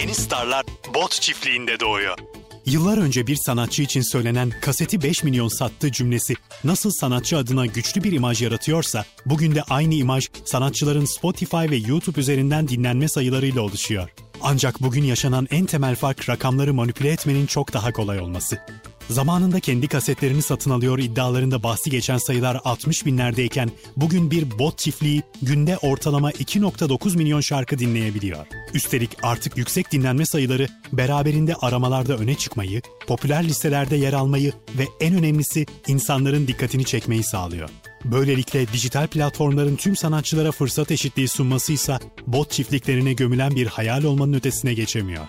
Yeni starlar bot çiftliğinde doğuyor. Yıllar önce bir sanatçı için söylenen kaseti 5 milyon sattı cümlesi nasıl sanatçı adına güçlü bir imaj yaratıyorsa, bugün de aynı imaj sanatçıların Spotify ve YouTube üzerinden dinlenme sayılarıyla oluşuyor. Ancak bugün yaşanan en temel fark rakamları manipüle etmenin çok daha kolay olması. Zamanında kendi kasetlerini satın alıyor iddialarında bahsi geçen sayılar 60 binlerdeyken bugün bir bot çiftliği günde ortalama 2.9 milyon şarkı dinleyebiliyor. Üstelik artık yüksek dinlenme sayıları beraberinde aramalarda öne çıkmayı, popüler listelerde yer almayı ve en önemlisi insanların dikkatini çekmeyi sağlıyor. Böylelikle dijital platformların tüm sanatçılara fırsat eşitliği sunması ise bot çiftliklerine gömülen bir hayal olmanın ötesine geçemiyor.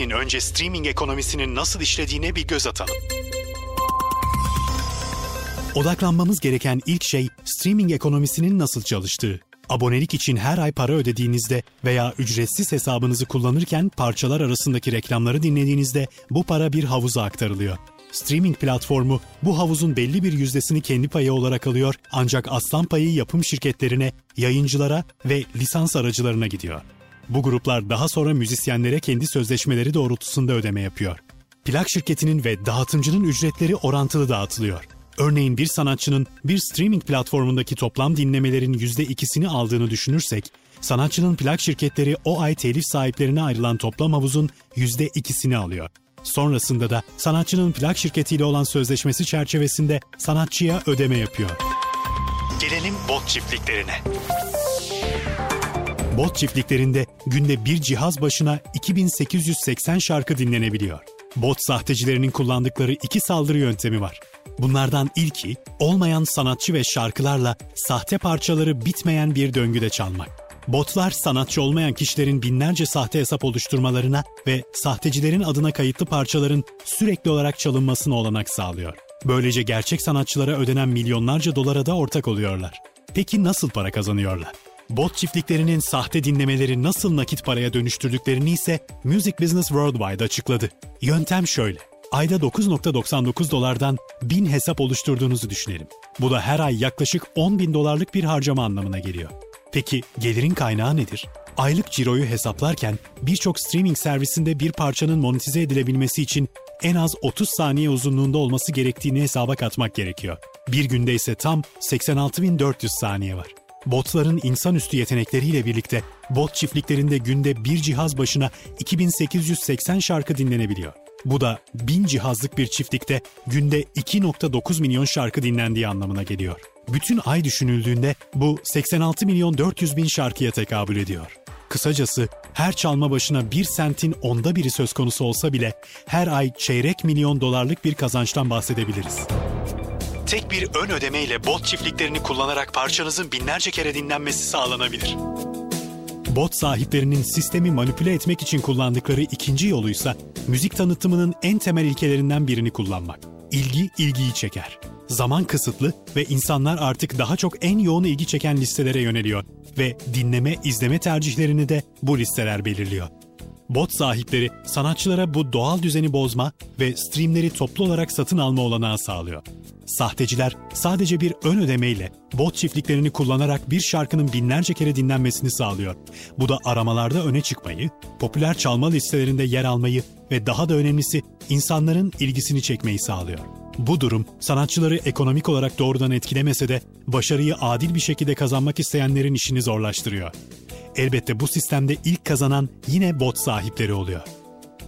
Gelin önce streaming ekonomisinin nasıl işlediğine bir göz atalım. Odaklanmamız gereken ilk şey streaming ekonomisinin nasıl çalıştığı. Abonelik için her ay para ödediğinizde veya ücretsiz hesabınızı kullanırken parçalar arasındaki reklamları dinlediğinizde bu para bir havuza aktarılıyor. Streaming platformu bu havuzun belli bir yüzdesini kendi payı olarak alıyor ancak aslan payı yapım şirketlerine, yayıncılara ve lisans aracılarına gidiyor. Bu gruplar daha sonra müzisyenlere kendi sözleşmeleri doğrultusunda ödeme yapıyor. Plak şirketinin ve dağıtımcının ücretleri orantılı dağıtılıyor. Örneğin bir sanatçının bir streaming platformundaki toplam dinlemelerin %2'sini aldığını düşünürsek, sanatçının plak şirketleri o ay telif sahiplerine ayrılan toplam havuzun %2'sini alıyor. Sonrasında da sanatçının plak şirketiyle olan sözleşmesi çerçevesinde sanatçıya ödeme yapıyor. Gelelim bot çiftliklerine. Bot çiftliklerinde günde bir cihaz başına 2880 şarkı dinlenebiliyor. Bot sahtecilerinin kullandıkları iki saldırı yöntemi var. Bunlardan ilki olmayan sanatçı ve şarkılarla sahte parçaları bitmeyen bir döngüde çalmak. Botlar sanatçı olmayan kişilerin binlerce sahte hesap oluşturmalarına ve sahtecilerin adına kayıtlı parçaların sürekli olarak çalınmasına olanak sağlıyor. Böylece gerçek sanatçılara ödenen milyonlarca dolara da ortak oluyorlar. Peki nasıl para kazanıyorlar? Bot çiftliklerinin sahte dinlemeleri nasıl nakit paraya dönüştürdüklerini ise Music Business Worldwide açıkladı. Yöntem şöyle. Ayda 9.99 dolardan 1000 hesap oluşturduğunuzu düşünelim. Bu da her ay yaklaşık 10 bin dolarlık bir harcama anlamına geliyor. Peki gelirin kaynağı nedir? Aylık ciroyu hesaplarken birçok streaming servisinde bir parçanın monetize edilebilmesi için en az 30 saniye uzunluğunda olması gerektiğini hesaba katmak gerekiyor. Bir günde ise tam 86.400 saniye var. Botların insanüstü yetenekleriyle birlikte bot çiftliklerinde günde bir cihaz başına 2880 şarkı dinlenebiliyor. Bu da 1000 cihazlık bir çiftlikte günde 2.9 milyon şarkı dinlendiği anlamına geliyor. Bütün ay düşünüldüğünde bu 86 milyon 400 bin şarkıya tekabül ediyor. Kısacası her çalma başına bir sentin onda biri söz konusu olsa bile her ay çeyrek milyon dolarlık bir kazançtan bahsedebiliriz. Tek bir ön ödemeyle bot çiftliklerini kullanarak parçanızın binlerce kere dinlenmesi sağlanabilir. Bot sahiplerinin sistemi manipüle etmek için kullandıkları ikinci yoluysa müzik tanıtımının en temel ilkelerinden birini kullanmak. İlgi ilgiyi çeker. Zaman kısıtlı ve insanlar artık daha çok en yoğun ilgi çeken listelere yöneliyor ve dinleme, izleme tercihlerini de bu listeler belirliyor. Bot sahipleri sanatçılara bu doğal düzeni bozma ve streamleri toplu olarak satın alma olanağı sağlıyor. Sahteciler sadece bir ön ödemeyle bot çiftliklerini kullanarak bir şarkının binlerce kere dinlenmesini sağlıyor. Bu da aramalarda öne çıkmayı, popüler çalma listelerinde yer almayı ve daha da önemlisi insanların ilgisini çekmeyi sağlıyor. Bu durum sanatçıları ekonomik olarak doğrudan etkilemese de başarıyı adil bir şekilde kazanmak isteyenlerin işini zorlaştırıyor. Elbette bu sistemde ilk kazanan yine bot sahipleri oluyor.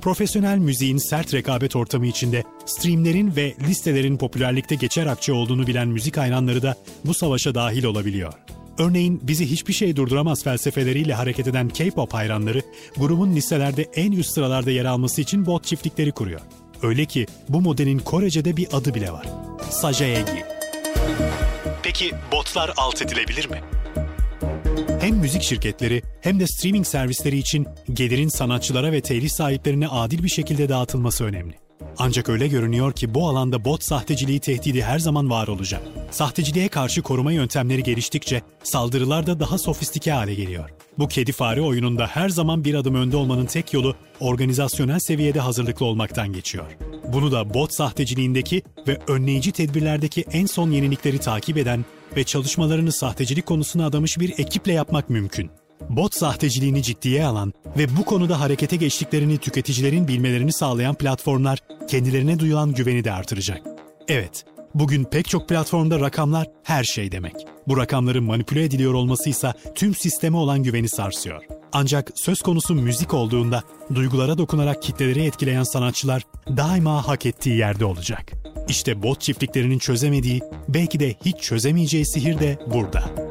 Profesyonel müziğin sert rekabet ortamı içinde streamlerin ve listelerin popülerlikte geçer akçe olduğunu bilen müzik hayranları da bu savaşa dahil olabiliyor. Örneğin bizi hiçbir şey durduramaz felsefeleriyle hareket eden K-pop hayranları grubun listelerde en üst sıralarda yer alması için bot çiftlikleri kuruyor. Öyle ki bu modelin Korece'de bir adı bile var. Sajaegi. Peki botlar alt edilebilir mi? Hem müzik şirketleri hem de streaming servisleri için gelirin sanatçılara ve telif sahiplerine adil bir şekilde dağıtılması önemli. Ancak öyle görünüyor ki bu alanda bot sahteciliği tehdidi her zaman var olacak. Sahteciliğe karşı koruma yöntemleri geliştikçe saldırılar da daha sofistike hale geliyor. Bu kedi fare oyununda her zaman bir adım önde olmanın tek yolu organizasyonel seviyede hazırlıklı olmaktan geçiyor. Bunu da bot sahteciliğindeki ve önleyici tedbirlerdeki en son yenilikleri takip eden ve çalışmalarını sahtecilik konusuna adamış bir ekiple yapmak mümkün. Bot sahteciliğini ciddiye alan ve bu konuda harekete geçtiklerini tüketicilerin bilmelerini sağlayan platformlar kendilerine duyulan güveni de artıracak. Evet, bugün pek çok platformda rakamlar her şey demek. Bu rakamların manipüle ediliyor olması ise tüm sisteme olan güveni sarsıyor. Ancak söz konusu müzik olduğunda duygulara dokunarak kitleleri etkileyen sanatçılar daima hak ettiği yerde olacak. İşte bot çiftliklerinin çözemediği, belki de hiç çözemeyeceği sihir de burada.